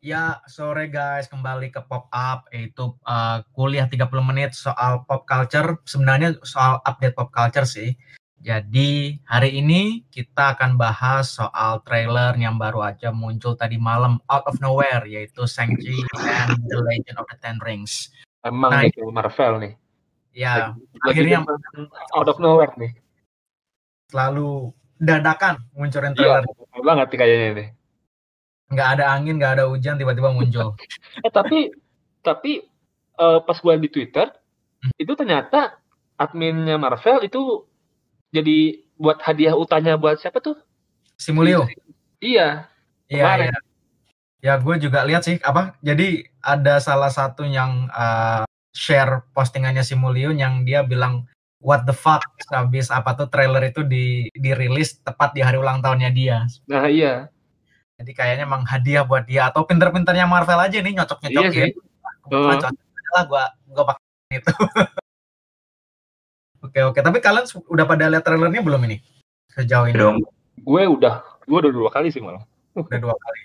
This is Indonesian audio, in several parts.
Ya, sore guys, kembali ke Pop Up, yaitu uh, kuliah 30 menit soal pop culture, sebenarnya soal update pop culture sih. Jadi, hari ini kita akan bahas soal trailer yang baru aja muncul tadi malam out of nowhere, yaitu Shang-Chi and the Legend of the Ten Rings. Emang nah, itu Marvel nih. Ya, lagi, akhirnya out of nowhere nih. Selalu dadakan munculin trailer. Iya, banget kayaknya ini nggak ada angin nggak ada hujan tiba-tiba muncul. Eh tapi tapi uh, pas gue di Twitter hmm. itu ternyata adminnya Marvel itu jadi buat hadiah utanya buat siapa tuh? Simulio iya iya, iya. ya gue juga lihat sih apa jadi ada salah satu yang uh, share postingannya Simulio yang dia bilang what the fuck habis apa tuh trailer itu di dirilis tepat di hari ulang tahunnya dia. Nah iya jadi kayaknya emang hadiah buat dia atau pinter-pinternya Marvel aja nih nyocok-nyocok iya ya. Uh. lah gua gua pakai itu. oke oke, tapi kalian udah pada lihat trailernya belum ini? Sejauh ini. Dong. Gue udah, gue udah dua kali sih malah. Udah dua kali.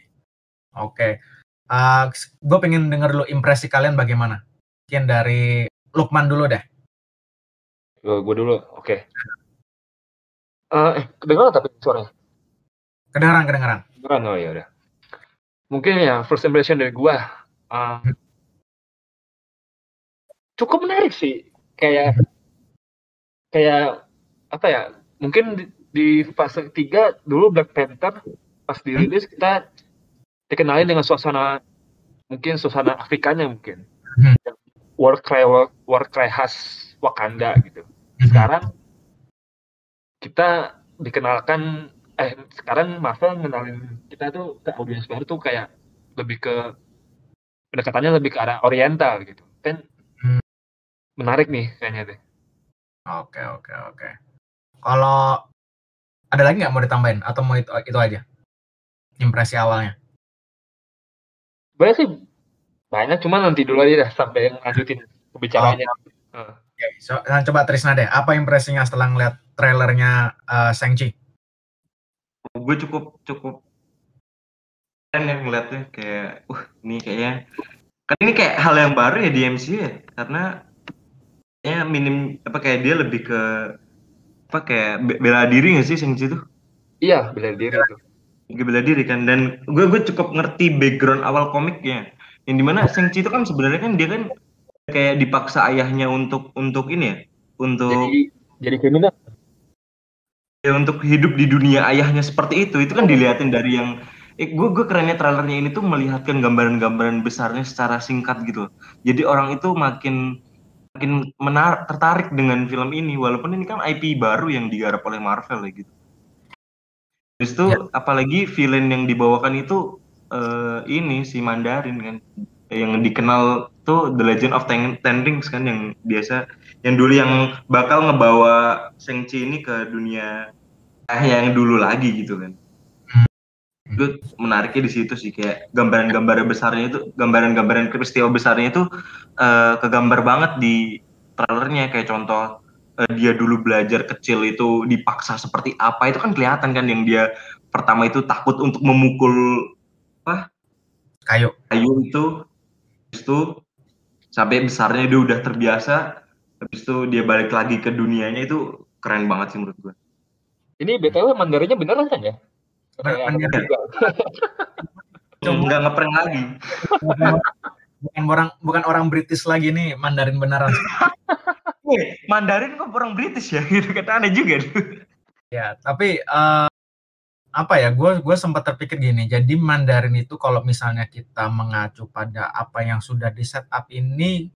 Oke. Uh, gue pengen denger dulu impresi kalian bagaimana. Mungkin dari Lukman dulu deh. Uh, gue dulu, oke. Okay. Uh, eh, kedengeran tapi suaranya? Kedengeran, kedengeran. Kedengeran, oh ya udah. Mungkin ya first impression dari gua uh, cukup menarik sih. Kayak kayak apa ya? Mungkin di, di fase 3 dulu Black Panther pas dirilis kita dikenalin dengan suasana mungkin suasana Afrikanya mungkin. Hmm. War cry war, war cry khas Wakanda gitu. Hmm. Sekarang kita dikenalkan eh sekarang Marvel mengenalin kita tuh ke audiens baru tuh kayak lebih ke pendekatannya lebih ke arah oriental gitu kan hmm. menarik nih kayaknya deh oke oke oke kalau ada lagi nggak mau ditambahin atau mau itu, itu aja impresi awalnya banyak sih banyak cuma nanti dulu aja dah sampai yang lanjutin pembicaraannya oh. uh. Oke, so, coba Trisna deh, apa impresinya setelah ngeliat trailernya uh, Shang-Chi? Gue cukup cukup keren ya ngeliatnya kayak uh ini kayaknya kan ini kayak hal yang baru ya di MCU ya karena ya minim apa kayak dia lebih ke apa kayak bela diri gak sih Shang-Chi tuh? Iya bela diri tuh. Bela diri kan dan gue gue cukup ngerti background awal komiknya. Yang di mana Shang-Chi itu kan sebenarnya kan dia kan kayak dipaksa ayahnya untuk untuk ini ya untuk jadi jadi kriminal ya untuk hidup di dunia ayahnya seperti itu. Itu kan dilihatin dari yang eh, gue gue kerennya trailernya ini tuh melihatkan gambaran-gambaran besarnya secara singkat gitu jadi orang itu makin makin menar tertarik dengan film ini walaupun ini kan IP baru yang digarap oleh Marvel ya gitu. Terus itu ya. apalagi villain yang dibawakan itu uh, ini si Mandarin kan yang dikenal tuh The Legend of Ten, Ten Rings kan yang biasa yang dulu yang bakal ngebawa Shang-Chi ini ke dunia eh yang dulu lagi gitu kan. Hmm. itu menariknya di situ sih kayak gambaran-gambar besarnya itu gambaran-gambaran peristiwa besarnya itu uh, kegambar banget di trailernya. Kayak contoh uh, dia dulu belajar kecil itu dipaksa seperti apa itu kan kelihatan kan yang dia pertama itu takut untuk memukul apa? Kayu. Kayu itu. Itu sampai besarnya dia udah terbiasa habis itu dia balik lagi ke dunianya itu keren banget sih menurut gue ini BTW Mandarinnya beneran kan ya? Mandarin. Enggak ngeprank lagi. bukan orang bukan orang British lagi nih Mandarin beneran. Nih, Mandarin kok orang British ya? Gitu kata aneh juga. ya, tapi uh, apa ya? Gue gue sempat terpikir gini. Jadi Mandarin itu kalau misalnya kita mengacu pada apa yang sudah di setup ini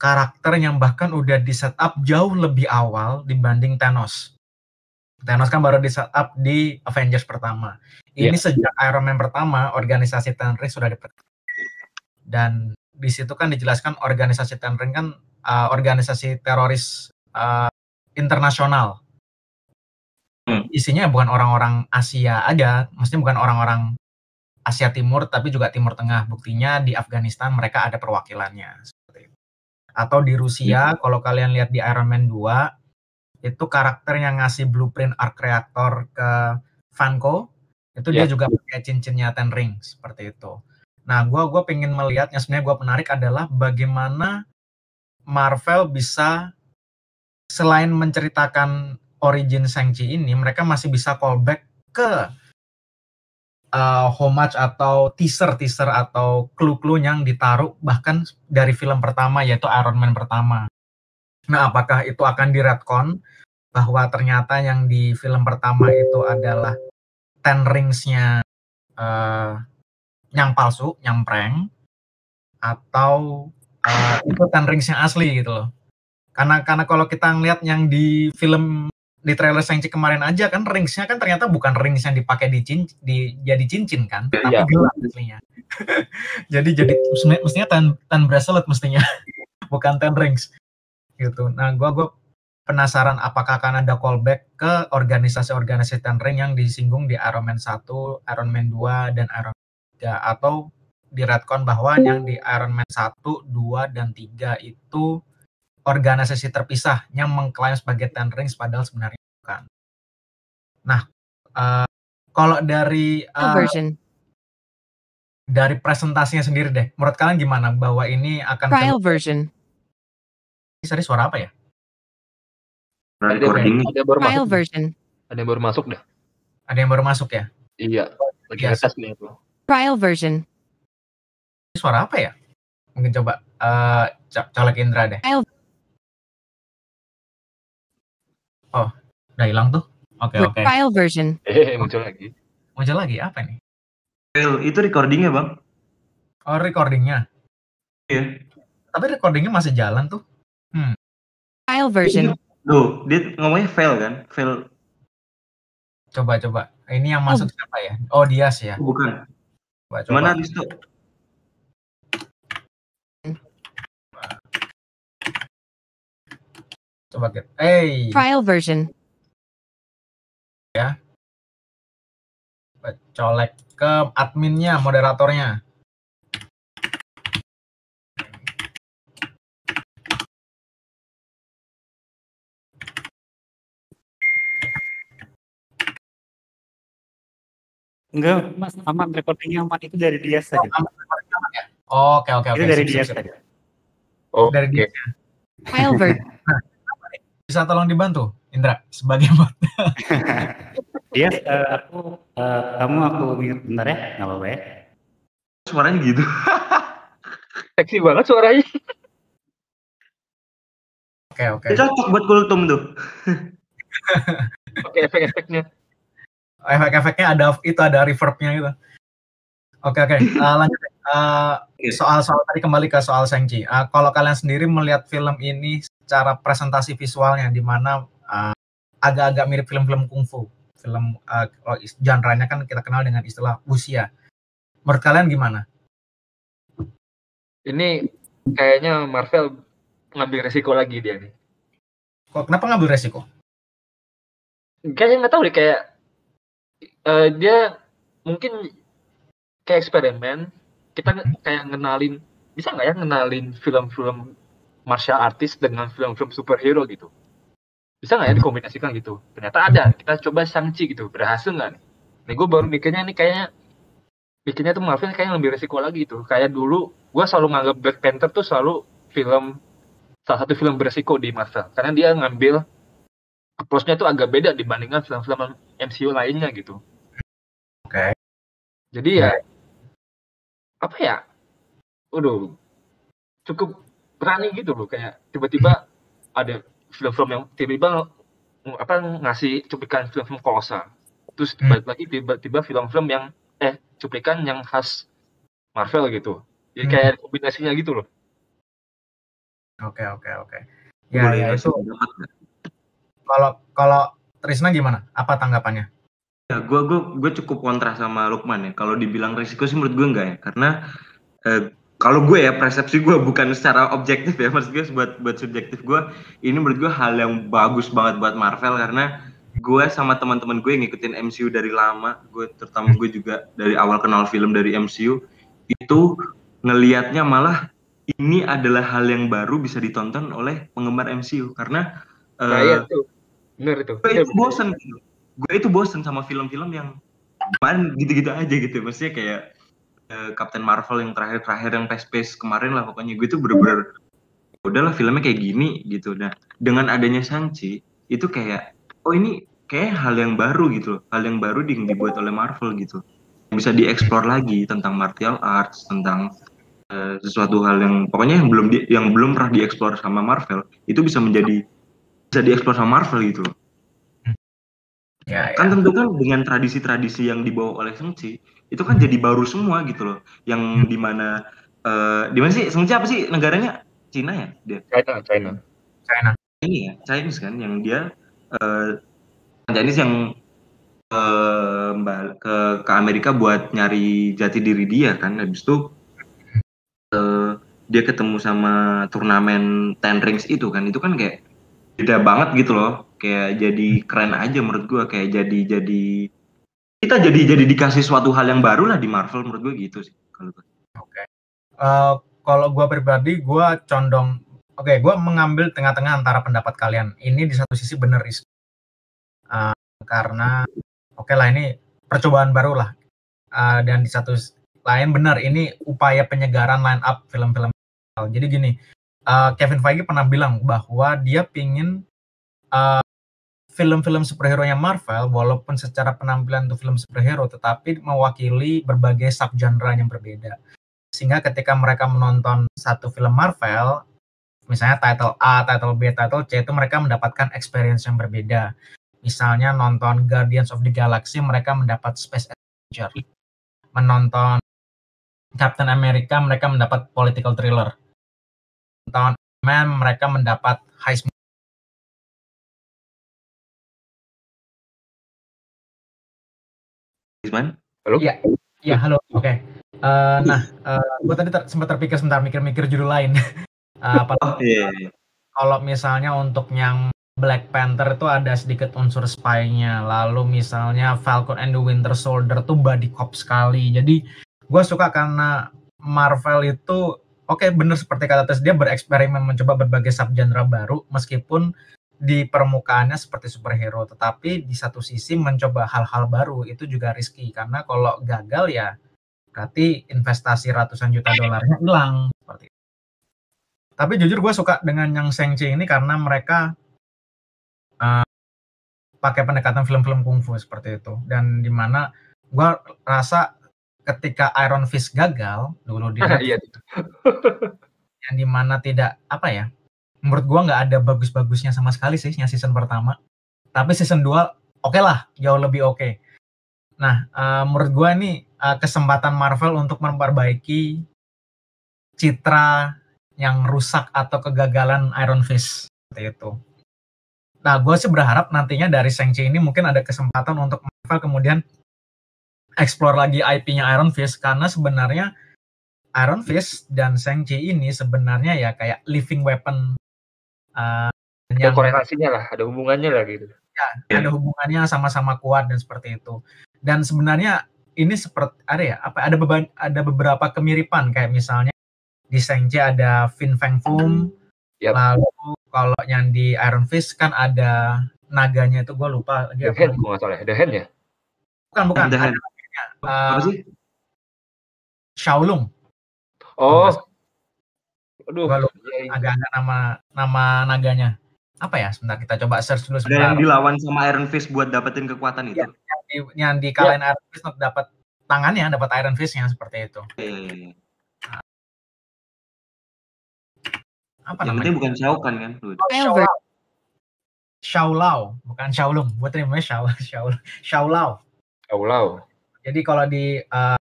karakter yang bahkan udah di setup jauh lebih awal dibanding Thanos. Thanos kan baru di setup di Avengers pertama. Ini yeah. sejak Iron Man pertama, organisasi Ten Rings sudah diperkuat. Dan di situ kan dijelaskan organisasi Ten Rings kan uh, organisasi teroris uh, internasional. Hmm. Isinya bukan orang-orang Asia aja, maksudnya bukan orang-orang Asia Timur tapi juga Timur Tengah. Buktinya di Afghanistan mereka ada perwakilannya Atau di Rusia, hmm. kalau kalian lihat di Iron Man 2 itu karakter yang ngasih blueprint arc reactor ke Vanko itu yeah. dia ya. juga pakai cincinnya Ten Ring seperti itu. Nah, gue gua pengen melihatnya sebenarnya gue menarik adalah bagaimana Marvel bisa selain menceritakan origin Shang-Chi ini, mereka masih bisa callback ke uh, homage atau teaser-teaser atau clue-clue yang ditaruh bahkan dari film pertama yaitu Iron Man pertama. Nah, apakah itu akan retcon bahwa ternyata yang di film pertama itu adalah Ten Rings-nya uh, yang palsu, yang prank, atau uh, itu Ten Rings yang asli gitu loh. Karena karena kalau kita ngeliat yang di film di trailer Shang-Chi kemarin aja kan ringsnya kan ternyata bukan rings yang dipakai di, cincin, di jadi cincin kan, tapi ya. gelang aslinya. jadi jadi mestinya ten, ten bracelet mestinya, bukan ten rings gitu. Nah, gua gua penasaran apakah akan ada callback ke organisasi-organisasi ten ring yang disinggung di Iron Man 1, Iron Man 2 dan Iron Man 3 atau di retcon bahwa yang di Iron Man 1, 2 dan 3 itu organisasi terpisah yang mengklaim sebagai Ten Rings padahal sebenarnya bukan. Nah, uh, kalau dari uh, version dari presentasinya sendiri deh, menurut kalian gimana bahwa ini akan trial version? Ini suara apa ya? Ada, ada baru trial masuk. version. Ada yang baru masuk dah. Ada yang baru masuk ya? Iya, lagi yes. tes nih itu. Trial version. Ini suara apa ya? Mungkin coba uh, colek Indra deh. Trial Oh, udah hilang tuh? Oke, okay, oke. Okay. File version. Eh, muncul lagi. Muncul lagi, apa nih? File, itu recordingnya bang. Oh, recordingnya? Iya. Tapi recordingnya masih jalan tuh. Hmm. File version. Tuh, dia ngomongnya file kan? File. Coba, coba. Ini yang masuk oh. siapa ya? Oh, Dias ya? Bukan. Coba, coba. Mana Risto? Coba kita. Hey. Trial version. Ya. Colek ke adminnya, moderatornya. Enggak, Mas, aman recordingnya aman itu dari dia saja. ya? Oke, oke, oke. Itu dari dia saja. Oh, dari dia. File version. Bisa tolong dibantu, Indra, sebagai bot. Iya, uh, aku, uh, kamu aku minta bentar ya, nggak apa-apa ya. Suaranya gitu. Seksi banget suaranya. Oke, oke. Cocok buat kultum tuh. Oke, efek-efeknya. Efek-efeknya ada itu ada reverbnya gitu. Oke oke uh, lanjut uh, soal soal tadi kembali ke soal Shang-Chi. Uh, kalau kalian sendiri melihat film ini secara presentasi visualnya di mana uh, agak-agak mirip film-film kungfu, film uh, genre-nya kan kita kenal dengan istilah wuxia. Menurut kalian gimana? Ini kayaknya Marvel ngambil resiko lagi dia nih. Kok kenapa ngambil resiko? Kayaknya nggak tahu deh kayak uh, dia mungkin kayak eksperimen kita kayak ngenalin bisa nggak ya ngenalin film-film martial artist dengan film-film superhero gitu bisa nggak ya dikombinasikan gitu ternyata ada kita coba sangci gitu berhasil nggak nih nih gue baru mikirnya nih kayaknya bikinnya tuh Marvel kayaknya lebih resiko lagi gitu kayak dulu gue selalu nganggap Black Panther tuh selalu film salah satu film beresiko di Marvel karena dia ngambil approach-nya tuh agak beda dibandingkan film-film MCU lainnya gitu. Oke. Okay. Jadi ya apa ya udah cukup berani gitu loh kayak tiba-tiba ada film-film yang tiba-tiba apa ngasih cuplikan film-film kolosal terus hmm. balik lagi tiba-tiba film-film yang eh cuplikan yang khas Marvel gitu. Jadi hmm. kayak kombinasinya gitu loh. Oke oke oke. Ya, ya itu kalau kalau Trisna gimana? Apa tanggapannya? Ya, gue gue gue cukup kontra sama Lukman ya. Kalau dibilang risiko sih menurut gue enggak ya, karena eh, kalau gue ya persepsi gue bukan secara objektif ya, maksud gue buat buat subjektif gue, ini menurut gue hal yang bagus banget buat Marvel karena gue sama teman-teman gue yang ngikutin MCU dari lama, gue terutama gue juga dari awal kenal film dari MCU itu ngelihatnya malah ini adalah hal yang baru bisa ditonton oleh penggemar MCU karena nah, uh, iya tuh. Benar itu. Gue itu gitu gue itu bosen sama film-film yang gitu-gitu aja gitu maksudnya kayak Captain Marvel yang terakhir-terakhir yang Space kemarin lah pokoknya. Gue tuh bener-bener "Ya udahlah filmnya kayak gini gitu. Nah dengan adanya Shang-Chi itu kayak oh ini kayak hal yang baru gitu loh. Hal yang baru yang dibuat oleh Marvel gitu. Bisa dieksplor lagi tentang martial arts tentang eh, sesuatu hal yang pokoknya yang belum di- yang belum pernah dieksplor sama Marvel itu bisa menjadi bisa dieksplor sama Marvel gitu loh. Ya, kan ya. tentu kan dengan tradisi-tradisi yang dibawa oleh Shang-Chi itu kan jadi baru semua gitu loh. Yang di mana eh di mana sih? Shang-Chi apa sih negaranya? Cina ya dia? China China. China. ini ya Chinese kan yang dia eh Chinese yang eh, mbak ke ke Amerika buat nyari jati diri dia kan. Habis itu eh, dia ketemu sama turnamen Ten Rings itu kan. Itu kan kayak beda banget gitu loh. Kayak jadi keren aja menurut gua. Kayak jadi jadi kita jadi jadi dikasih suatu hal yang baru lah di Marvel menurut gue gitu sih kalau gua. Eh, kalau gue pribadi, gue condong, oke, gue mengambil tengah-tengah antara pendapat kalian. Ini di satu sisi benar is, Eh, karena oke lah ini percobaan baru lah. Eh, dan di satu lain benar ini upaya penyegaran line up film-film. Jadi gini, eh, Kevin Feige pernah bilang bahwa dia pingin eh, film-film superhero-nya Marvel, walaupun secara penampilan itu film superhero, tetapi mewakili berbagai subgenre yang berbeda sehingga ketika mereka menonton satu film Marvel, misalnya title A, title B, title C itu mereka mendapatkan experience yang berbeda. Misalnya nonton Guardians of the Galaxy mereka mendapat Space Adventure. Menonton Captain America mereka mendapat political thriller. Menonton Man mereka mendapat heist Isman halo Iya. Ya, halo. Oke. Eh, nah, gue tadi ter- sempat terpikir sebentar mikir-mikir judul lain. Eh, apa oh iya, iya. kalau misalnya untuk yang Black Panther itu ada sedikit unsur spy-nya. Lalu misalnya Falcon and the Winter Soldier tuh body cop sekali. Jadi gue suka karena Marvel itu oke bener seperti kata Tes dia bereksperimen mencoba berbagai subgenre baru meskipun di permukaannya seperti superhero tetapi di satu sisi mencoba hal-hal baru itu juga risky. Karena kalau gagal ya berarti investasi ratusan juta dolarnya hilang seperti itu. Tapi jujur gue suka dengan yang Shang-Chi ini karena mereka eh, pakai pendekatan film-film kungfu seperti itu. Dan di mana gue rasa ketika Iron Fist gagal dulu di iya yang di mana tidak apa ya menurut gua nggak ada bagus-bagusnya sama sekali sih yang season pertama. Tapi season 2 oke lah jauh lebih oke. Nah eh, menurut gua ini eh, kesempatan Marvel untuk memperbaiki citra yang rusak atau kegagalan Iron Fist seperti itu. Nah gue sih berharap nantinya dari Shang-Chi ini mungkin ada kesempatan untuk Marvel kemudian explore lagi IP-nya Iron Fist karena sebenarnya Iron Fist dan Shang-Chi ini sebenarnya ya kayak living weapon uh, ada yang korelasinya lah ada hubungannya lah gitu ada hubungannya sama-sama kuat dan seperti itu. Dan sebenarnya ini seperti ada ya apa ada beban ada beberapa kemiripan kayak misalnya di Shang-Chi ada Fin Fang Foom, Yap. lalu kalau yang di Iron Fist kan ada naganya itu gue lupa lagi The Hand namanya. kalau nggak salah ya The Hand ya bukan bukan The ada Hand. namanya, apa uh, sih Shaolong oh aduh iya, iya. agak-agak nama nama naganya apa ya sebentar kita coba search dulu ada sebentar yang dilawan sama Iron Fist buat dapetin kekuatan itu di, yang di kalahin Iron Fist untuk dapat tangannya dapat Iron Fist-nya seperti itu iya. apa yang namanya penting bukan Shao Kahn kan Tuh. Kyle Ver- Xiaolao, bukan Xiaolong. Gue namanya Xiao, Xiao, Xiaolao. Aulau Jadi kalau di eh,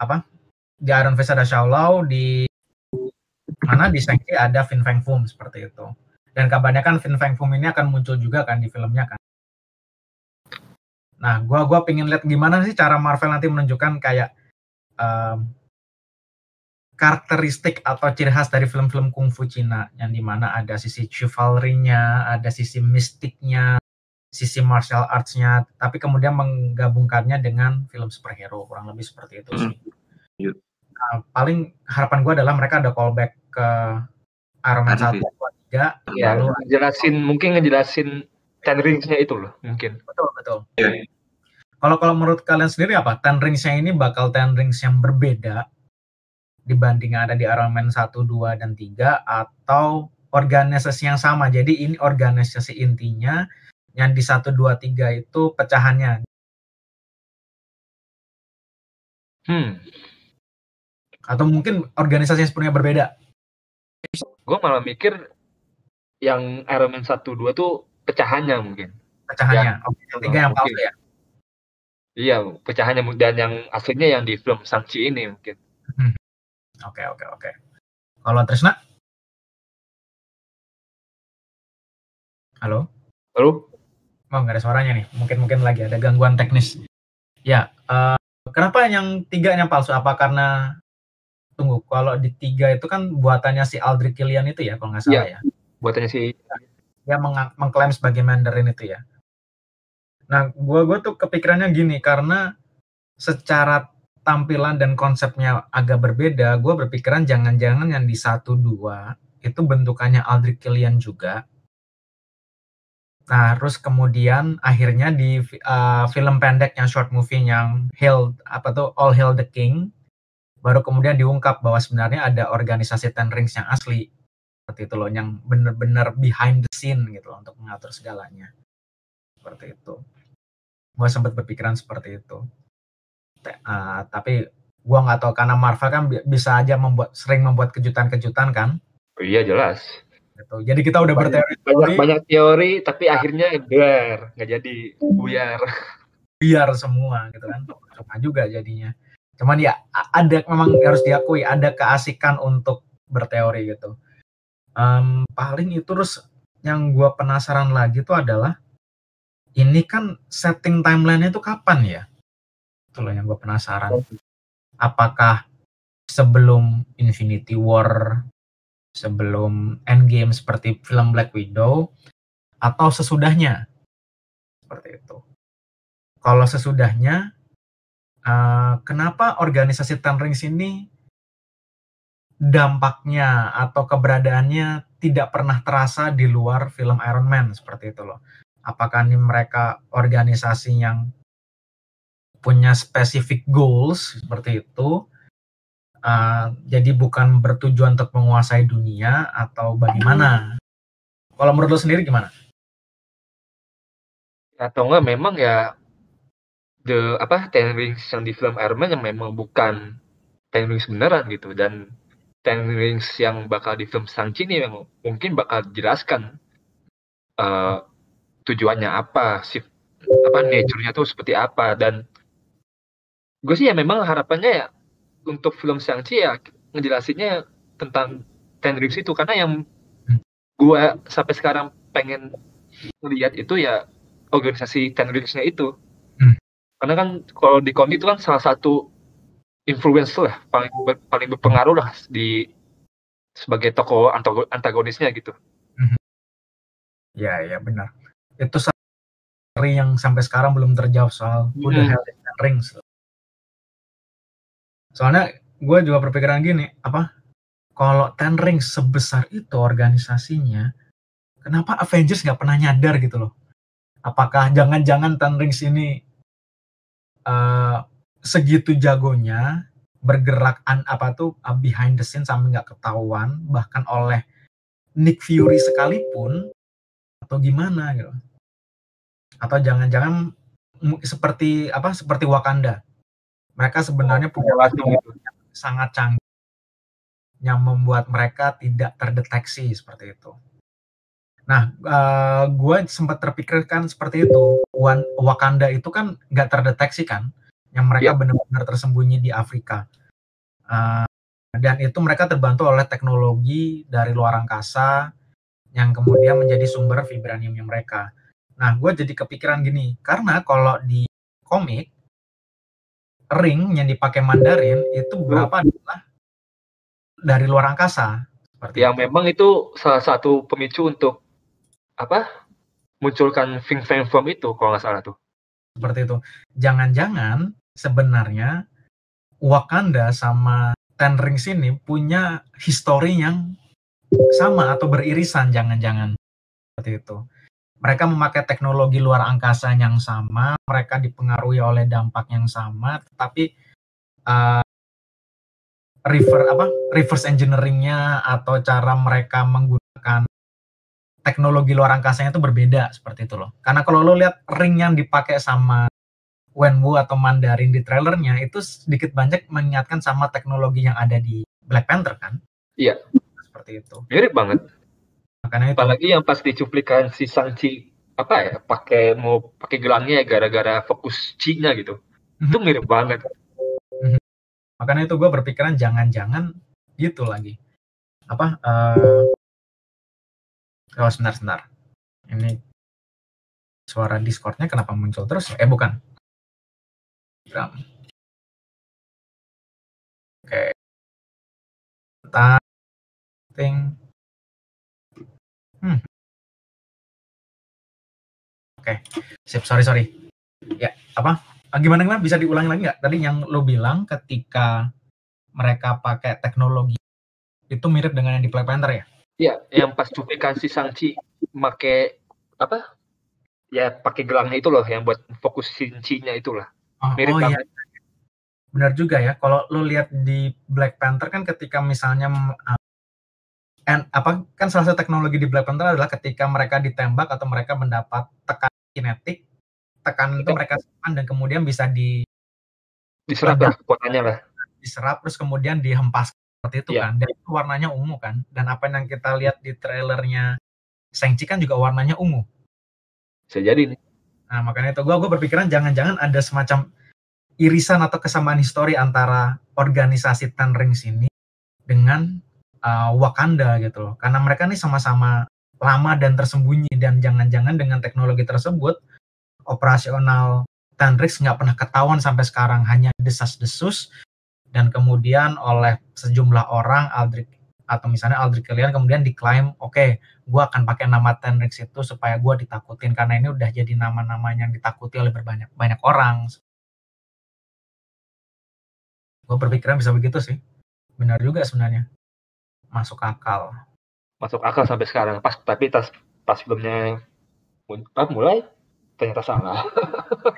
apa? Di Iron Fist ada Xiaolao, di mana di Shang-Chi ada Fin Fang Foom seperti itu. Dan kabarnya kan Fin Fang Foom ini akan muncul juga kan di filmnya kan. Nah, gua gua pengen lihat gimana sih cara Marvel nanti menunjukkan kayak em, karakteristik atau ciri khas dari film-film kungfu Cina yang di mana ada sisi chivalry-nya, ada sisi mistiknya, sisi martial arts-nya, tapi kemudian menggabungkannya dengan film superhero kurang lebih seperti itu sih. Iya. Nah, paling harapan gue adalah mereka ada callback ke Iron Man Iron 1, Fist. 2, 3, ya lalu jelasin mungkin ngejelasin ten ringsnya itu loh mungkin betul betul. Iya. Kalau kalau menurut kalian sendiri apa? Ten Rings-nya ini bakal Ten Rings yang berbeda dibanding yang ada di Iron Man 1, 2, dan 3 atau organisasi yang sama. Jadi ini organisasi intinya yang di 1, 2, 3 itu pecahannya. Hmm, Atau mungkin organisasi yang sepenuhnya berbeda. gue malah mikir yang Iron Man 1 2 tuh pecahannya mungkin. Pecahannya. Oke, yang tiga yang palsu ya. Iya, pecahannya dan yang aslinya yang di film Shang-Chi ini mungkin. Oke, oke, oke. Kalau Trisna? Halo? Lalu Oh, nggak ada suaranya nih. Mungkin-mungkin lagi ada gangguan teknis. Ya, eh, kenapa yang tiga yang palsu? Apa karena tunggu, kalau di tiga itu kan buatannya si Aldrich Killian itu ya, kalau nggak salah ya. buatannya si Dia meng- mengklaim sebagai Mandarin itu ya. Nah, gua gua tuh kepikirannya gini karena secara tampilan dan konsepnya agak berbeda, gua berpikiran jangan-jangan yang di satu dua itu bentukannya Aldrich Killian juga. Nah, terus kemudian akhirnya di uh, film pendek yang short movie yang Hail apa tuh All Hail the King baru kemudian diungkap bahwa sebenarnya ada organisasi Ten Rings yang asli. Seperti itu loh yang bener-bener behind the scene gitu loh untuk mengatur segalanya. Seperti itu. Gue sempat berpikiran seperti itu. Uh, tapi gua nggak tahu karena Marvel kan bi- bisa aja membuat sering membuat kejutan-kejutan kan? Oh iya jelas. gitu. Jadi kita udah Banyak- berteori Banyak banyak teori tapi akhirnya bear nggak jadi buyar. biar semua gitu kan. Cuma juga jadinya cuman ya ada memang harus diakui ada keasikan untuk berteori gitu. Em, paling itu terus yang gua penasaran lagi tuh adalah ini kan setting timeline itu kapan ya? Itu loh yang gue penasaran. Apakah sebelum Infinity War sebelum Endgame seperti film Black Widow atau sesudahnya? Seperti itu. Kalau sesudahnya eh, kenapa organisasi Ten Rings ini dampaknya atau keberadaannya tidak pernah terasa di luar film Iron Man seperti itu loh. Apakah ini mereka organisasi yang punya specific goals seperti itu? eh, jadi bukan bertujuan untuk menguasai dunia atau bagaimana? Kalau menurut lo sendiri gimana? Atau enggak memang ya the apa Ten Rings yang di film Iron Man yang memang bukan Ten Rings beneran gitu. Dan Ten Rings yang bakal di film Shang-Chi ini yang mungkin bakal jelaskan eh, tujuannya apa sih apa nature-nya tuh seperti apa. Dan gue sih ya memang harapannya ya untuk film Shang-Chi ya ngejelasinnya tentang Ten Rings itu. Karena yang gue sampai sekarang pengen ngelihat itu ya organisasi Ten Rings-nya itu. Karena kan kalau di komik itu kan salah satu influence lah paling ber- paling berpengaruh lah di sebagai tokoh antago- antagonisnya gitu Ya, ya benar. Itu seri yang sampai sekarang belum terjawab soal Hmm. hell Ten Rings. Soalnya gue juga berpikiran gini, apa kalau Ten Rings sebesar itu organisasinya, kenapa Avengers nggak pernah nyadar gitu loh? Apakah jangan-jangan Ten Rings ini eh, segitu jagonya bergerak an, apa tuh uh, behind the scene sampai nggak ketahuan bahkan oleh Nick Fury sekalipun atau gimana gitu atau jangan-jangan seperti apa seperti Wakanda mereka sebenarnya punya Langsung gitu. sangat canggih yang membuat mereka tidak terdeteksi seperti itu. Nah, gue sempat terpikirkan seperti itu. Wan- Wakanda itu kan nggak terdeteksi kan, yang mereka Iya. benar-benar tersembunyi di Afrika. Eh, dan itu mereka terbantu oleh teknologi dari luar angkasa yang kemudian menjadi sumber vibraniumnya mereka. Nah, gue jadi kepikiran gini, karena kalau di komik ring yang dipakai Mandarin itu beberapa adalah dari luar angkasa. Seperti yang itu. memang itu salah satu pemicu untuk apa munculkan Fing Fang Foam itu kalau nggak salah tuh seperti itu. Jangan-jangan sebenarnya Wakanda sama Ten Rings ini punya histori yang sama atau beririsan jangan-jangan seperti itu. mereka memakai teknologi luar angkasa yang sama, mereka dipengaruhi oleh dampak yang sama, tetapi uh, rever apa reverse engineeringnya atau cara mereka menggunakan teknologi luar angkasanya itu berbeda seperti itu loh. Karena kalau lo lihat ring yang dipakai sama Wenwu atau Mandarin di trailernya itu sedikit banyak mengingatkan sama teknologi yang ada di Black Panther kan? Iya. Seperti itu. Mirip banget. Makanya itu. Apalagi yang pas dicuplikan si Shang-Chi apa ya pakai mau pakai gelangnya ya gara-gara fokus Cina gitu. Mhm. Itu mirip banget. Makanya itu gue berpikiran jangan-jangan gitu lagi. Apa? Uh, oh sebentar sebentar. Ini suara Discordnya kenapa muncul terus? Eh bukan. Gram. Oke. Ting. Hmm. Oke. Sip, sorry sorry. Ya, apa? Ah, gimana gimana bisa diulangi lagi nggak? Tadi yang lo bilang ketika mereka pakai teknologi itu mirip dengan yang di Black Panther ya? Iya, yang pas cuplikan si Shang-Chi make apa? Ya pakai gelangnya itu loh yang buat fokus Shang-Chi-nya itulah. Oh, Mirip oh iya, benar juga ya. Kalau lo lihat di Black Panther kan ketika misalnya uh, and, apa kan salah satu teknologi di Black Panther adalah ketika mereka ditembak atau mereka mendapat tekan kinetik, tekan itu mereka simpan dan kemudian bisa di Diserap lah kekuatannya lah. diserap terus kemudian dihempas seperti itu Iya. kan. Dan itu warnanya ungu kan. Dan apa yang kita lihat di trailernya Shang-Chi kan juga warnanya ungu. Bisa jadi nih. nah makanya itu gua gua berpikiran jangan-jangan ada semacam irisan atau kesamaan histori antara organisasi Ten Rings ini dengan uh, Wakanda gitu loh. Karena mereka nih sama-sama lama dan tersembunyi dan jangan-jangan dengan teknologi tersebut operasional Ten Rings nggak pernah ketahuan sampai sekarang. Hanya desas-desus dan kemudian oleh sejumlah orang Aldrich atau misalnya Aldrich Killian kemudian diklaim oke gue akan pakai nama Ten Rings itu supaya gue ditakutin karena ini udah jadi nama-nama yang ditakuti oleh berbanyak banyak orang. Gue berpikiran bisa begitu sih. Benar juga sebenarnya. Masuk akal. Masuk akal sampai sekarang. Pas tapi pas pas filmnya mun- ah, mulai ternyata salah.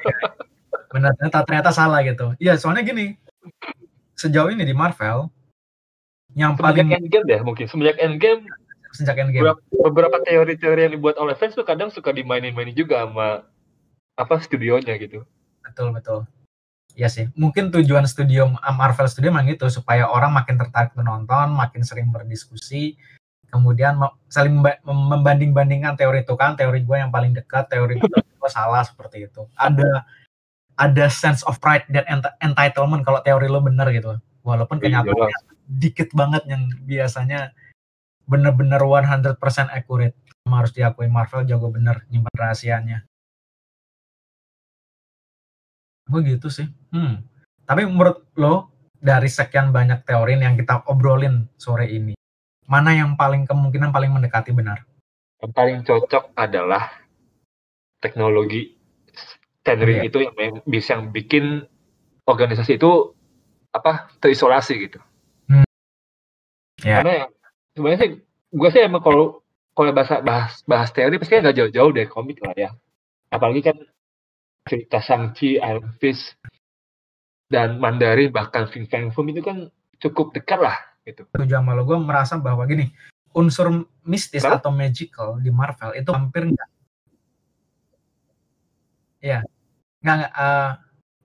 benar ternyata, ternyata salah gitu. Iya soalnya gini sejauh ini di Marvel yang Semenjak paling Endgame deh mungkin. Semenjak Endgame sejak Endgame beberapa, beberapa teori-teori yang dibuat oleh fans tuh kadang suka dimainin-mainin juga sama apa studionya gitu. betul betul Iya sih, mungkin tujuan studio Marvel Studio memang gitu supaya orang makin tertarik menonton, makin sering berdiskusi, kemudian saling memba- membanding-bandingkan teori itu kan, teori gue yang paling dekat, teori gue salah seperti itu. Ada ada sense of pride dan ent- entitlement kalau teori lo bener gitu, walaupun Iya, kenyataannya dikit banget yang biasanya bener-bener 100% accurate. Harus diakui Marvel jago bener nyimpan rahasianya. Begitu sih. Hmm. Tapi menurut lo dari sekian banyak teori yang kita obrolin sore ini, mana yang paling kemungkinan paling mendekati benar? Yang paling cocok adalah teknologi tendering Iya. itu yang bisa yang bikin organisasi itu apa terisolasi gitu. Ya. Karena ya, sebenarnya sih gue sih emang kalau kalau bahasa bahas bahas teori pasti nggak jauh-jauh dari komik lah ya. Apalagi kan cerita Shang-Chi, Iron Fist, dan Mandarin bahkan Fin Fang Foom itu kan cukup dekat lah gitu. Setuju sama lo, gue merasa bahwa gini, unsur mistis Kenapa? atau magical di Marvel itu hampir nggak. Ya, nggak, nggak, eh,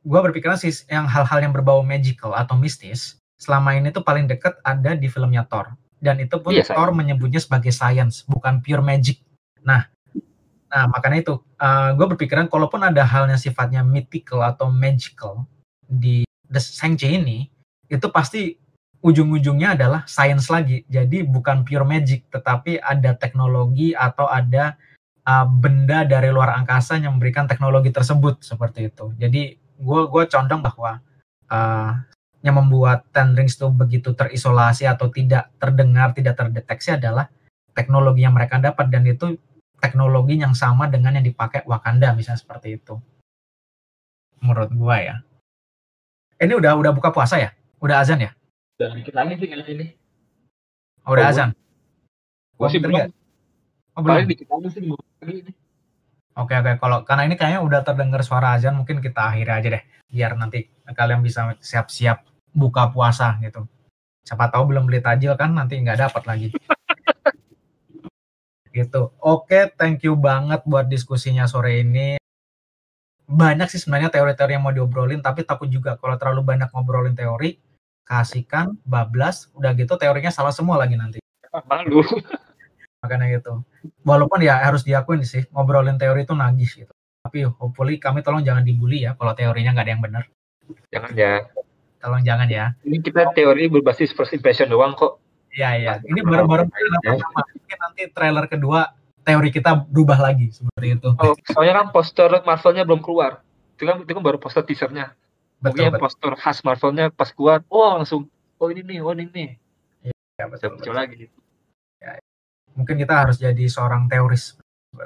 gue berpikiran sih yang hal-hal yang berbau magical atau mistis selama ini tuh paling dekat ada di filmnya Thor dan itu pun Iya, saya- Thor menyebutnya sebagai science bukan pure magic. Nah, nah makanya itu gue berpikiran kalaupun ada halnya sifatnya mythical atau magical di The Shang-Chi ini itu pasti ujung-ujungnya adalah science lagi. Jadi bukan pure magic, tetapi ada teknologi atau ada uh, benda dari luar angkasa yang memberikan teknologi tersebut seperti itu. Jadi gue gue condong bahwa uh, yang membuat Ten Rings itu begitu terisolasi atau tidak terdengar, tidak terdeteksi adalah teknologi yang mereka dapat dan itu teknologi yang sama dengan yang dipakai Wakanda misalnya seperti itu. Menurut gua ya. Ini udah udah buka puasa ya? Udah azan ya? Dan dikit lagi sih ini. Oh, udah Oh, azan. Gue sih belum. Oh, Paling belum. dikit lagi sih lagi ini. Oke oke kalau karena ini kayaknya udah terdengar suara azan mungkin kita akhiri aja deh biar nanti kalian bisa siap-siap buka puasa gitu. Siapa tahu belum beli tajil kan nanti nggak dapat lagi. gitu. Oke, thank you banget buat diskusinya sore ini. Banyak sih sebenarnya teori-teori yang mau diobrolin tapi takut juga kalau terlalu banyak ngobrolin teori kasihkan bablas udah gitu teorinya salah semua lagi nanti. Malu. Makanya gitu walaupun ya harus diakuin sih ngobrolin teori itu nagih gitu tapi hopefully kami tolong jangan dibully ya kalau teorinya nggak ada yang benar Jangan ya. tolong jangan ya Ini kita teori berbasis first impression doang kok. Iya iya ini baru-baru trailer pertama mungkin nanti trailer kedua teori kita berubah lagi seperti itu Oh, soalnya kan poster Marvelnya belum keluar. Itu kan, itu kan baru poster teasernya. betul poster khas Marvelnya pas keluar, oh langsung, oh ini nih, oh ini nih. ya, betul, muncul betul. lagi. Mungkin kita harus jadi seorang teoris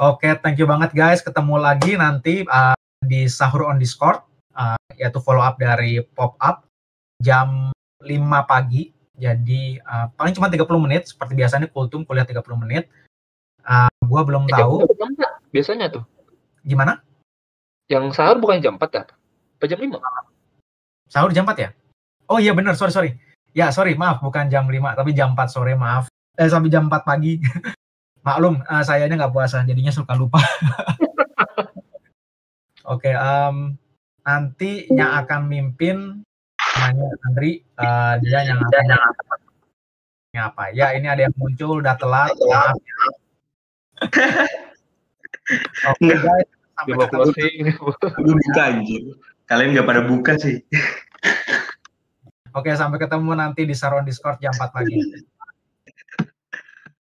Oke, thank you banget guys. Ketemu lagi nanti uh, di sahur on Discord, uh, yaitu follow up dari pop up jam 5 pagi. Jadi uh, paling cuma 30 menit, seperti biasanya kultum kuliah 30 menit. Uh, gua belum Eh, tahu? Jam biasanya tuh. gimana. Yang sahur bukan jam 4 ya? Apa jam 5? Sahur jam 4 ya? Oh iya bener, sorry sorry. Ya sorry, maaf bukan jam 5 tapi jam 4 sore maaf. Eh sampai jam 4 pagi. Maklum, uh, sayanya nggak puasa, jadinya suka lupa. Oke, em, nanti yang akan mimpin namanya Andri, eh, dia yang akan Ini apa? Ya ini ada yang muncul udah telat. Maaf. ya. Oke guys, sampai ketemu. Kalian nggak pada buka sih. Oke, sampai ketemu nanti di Saron Discord jam 4 pagi.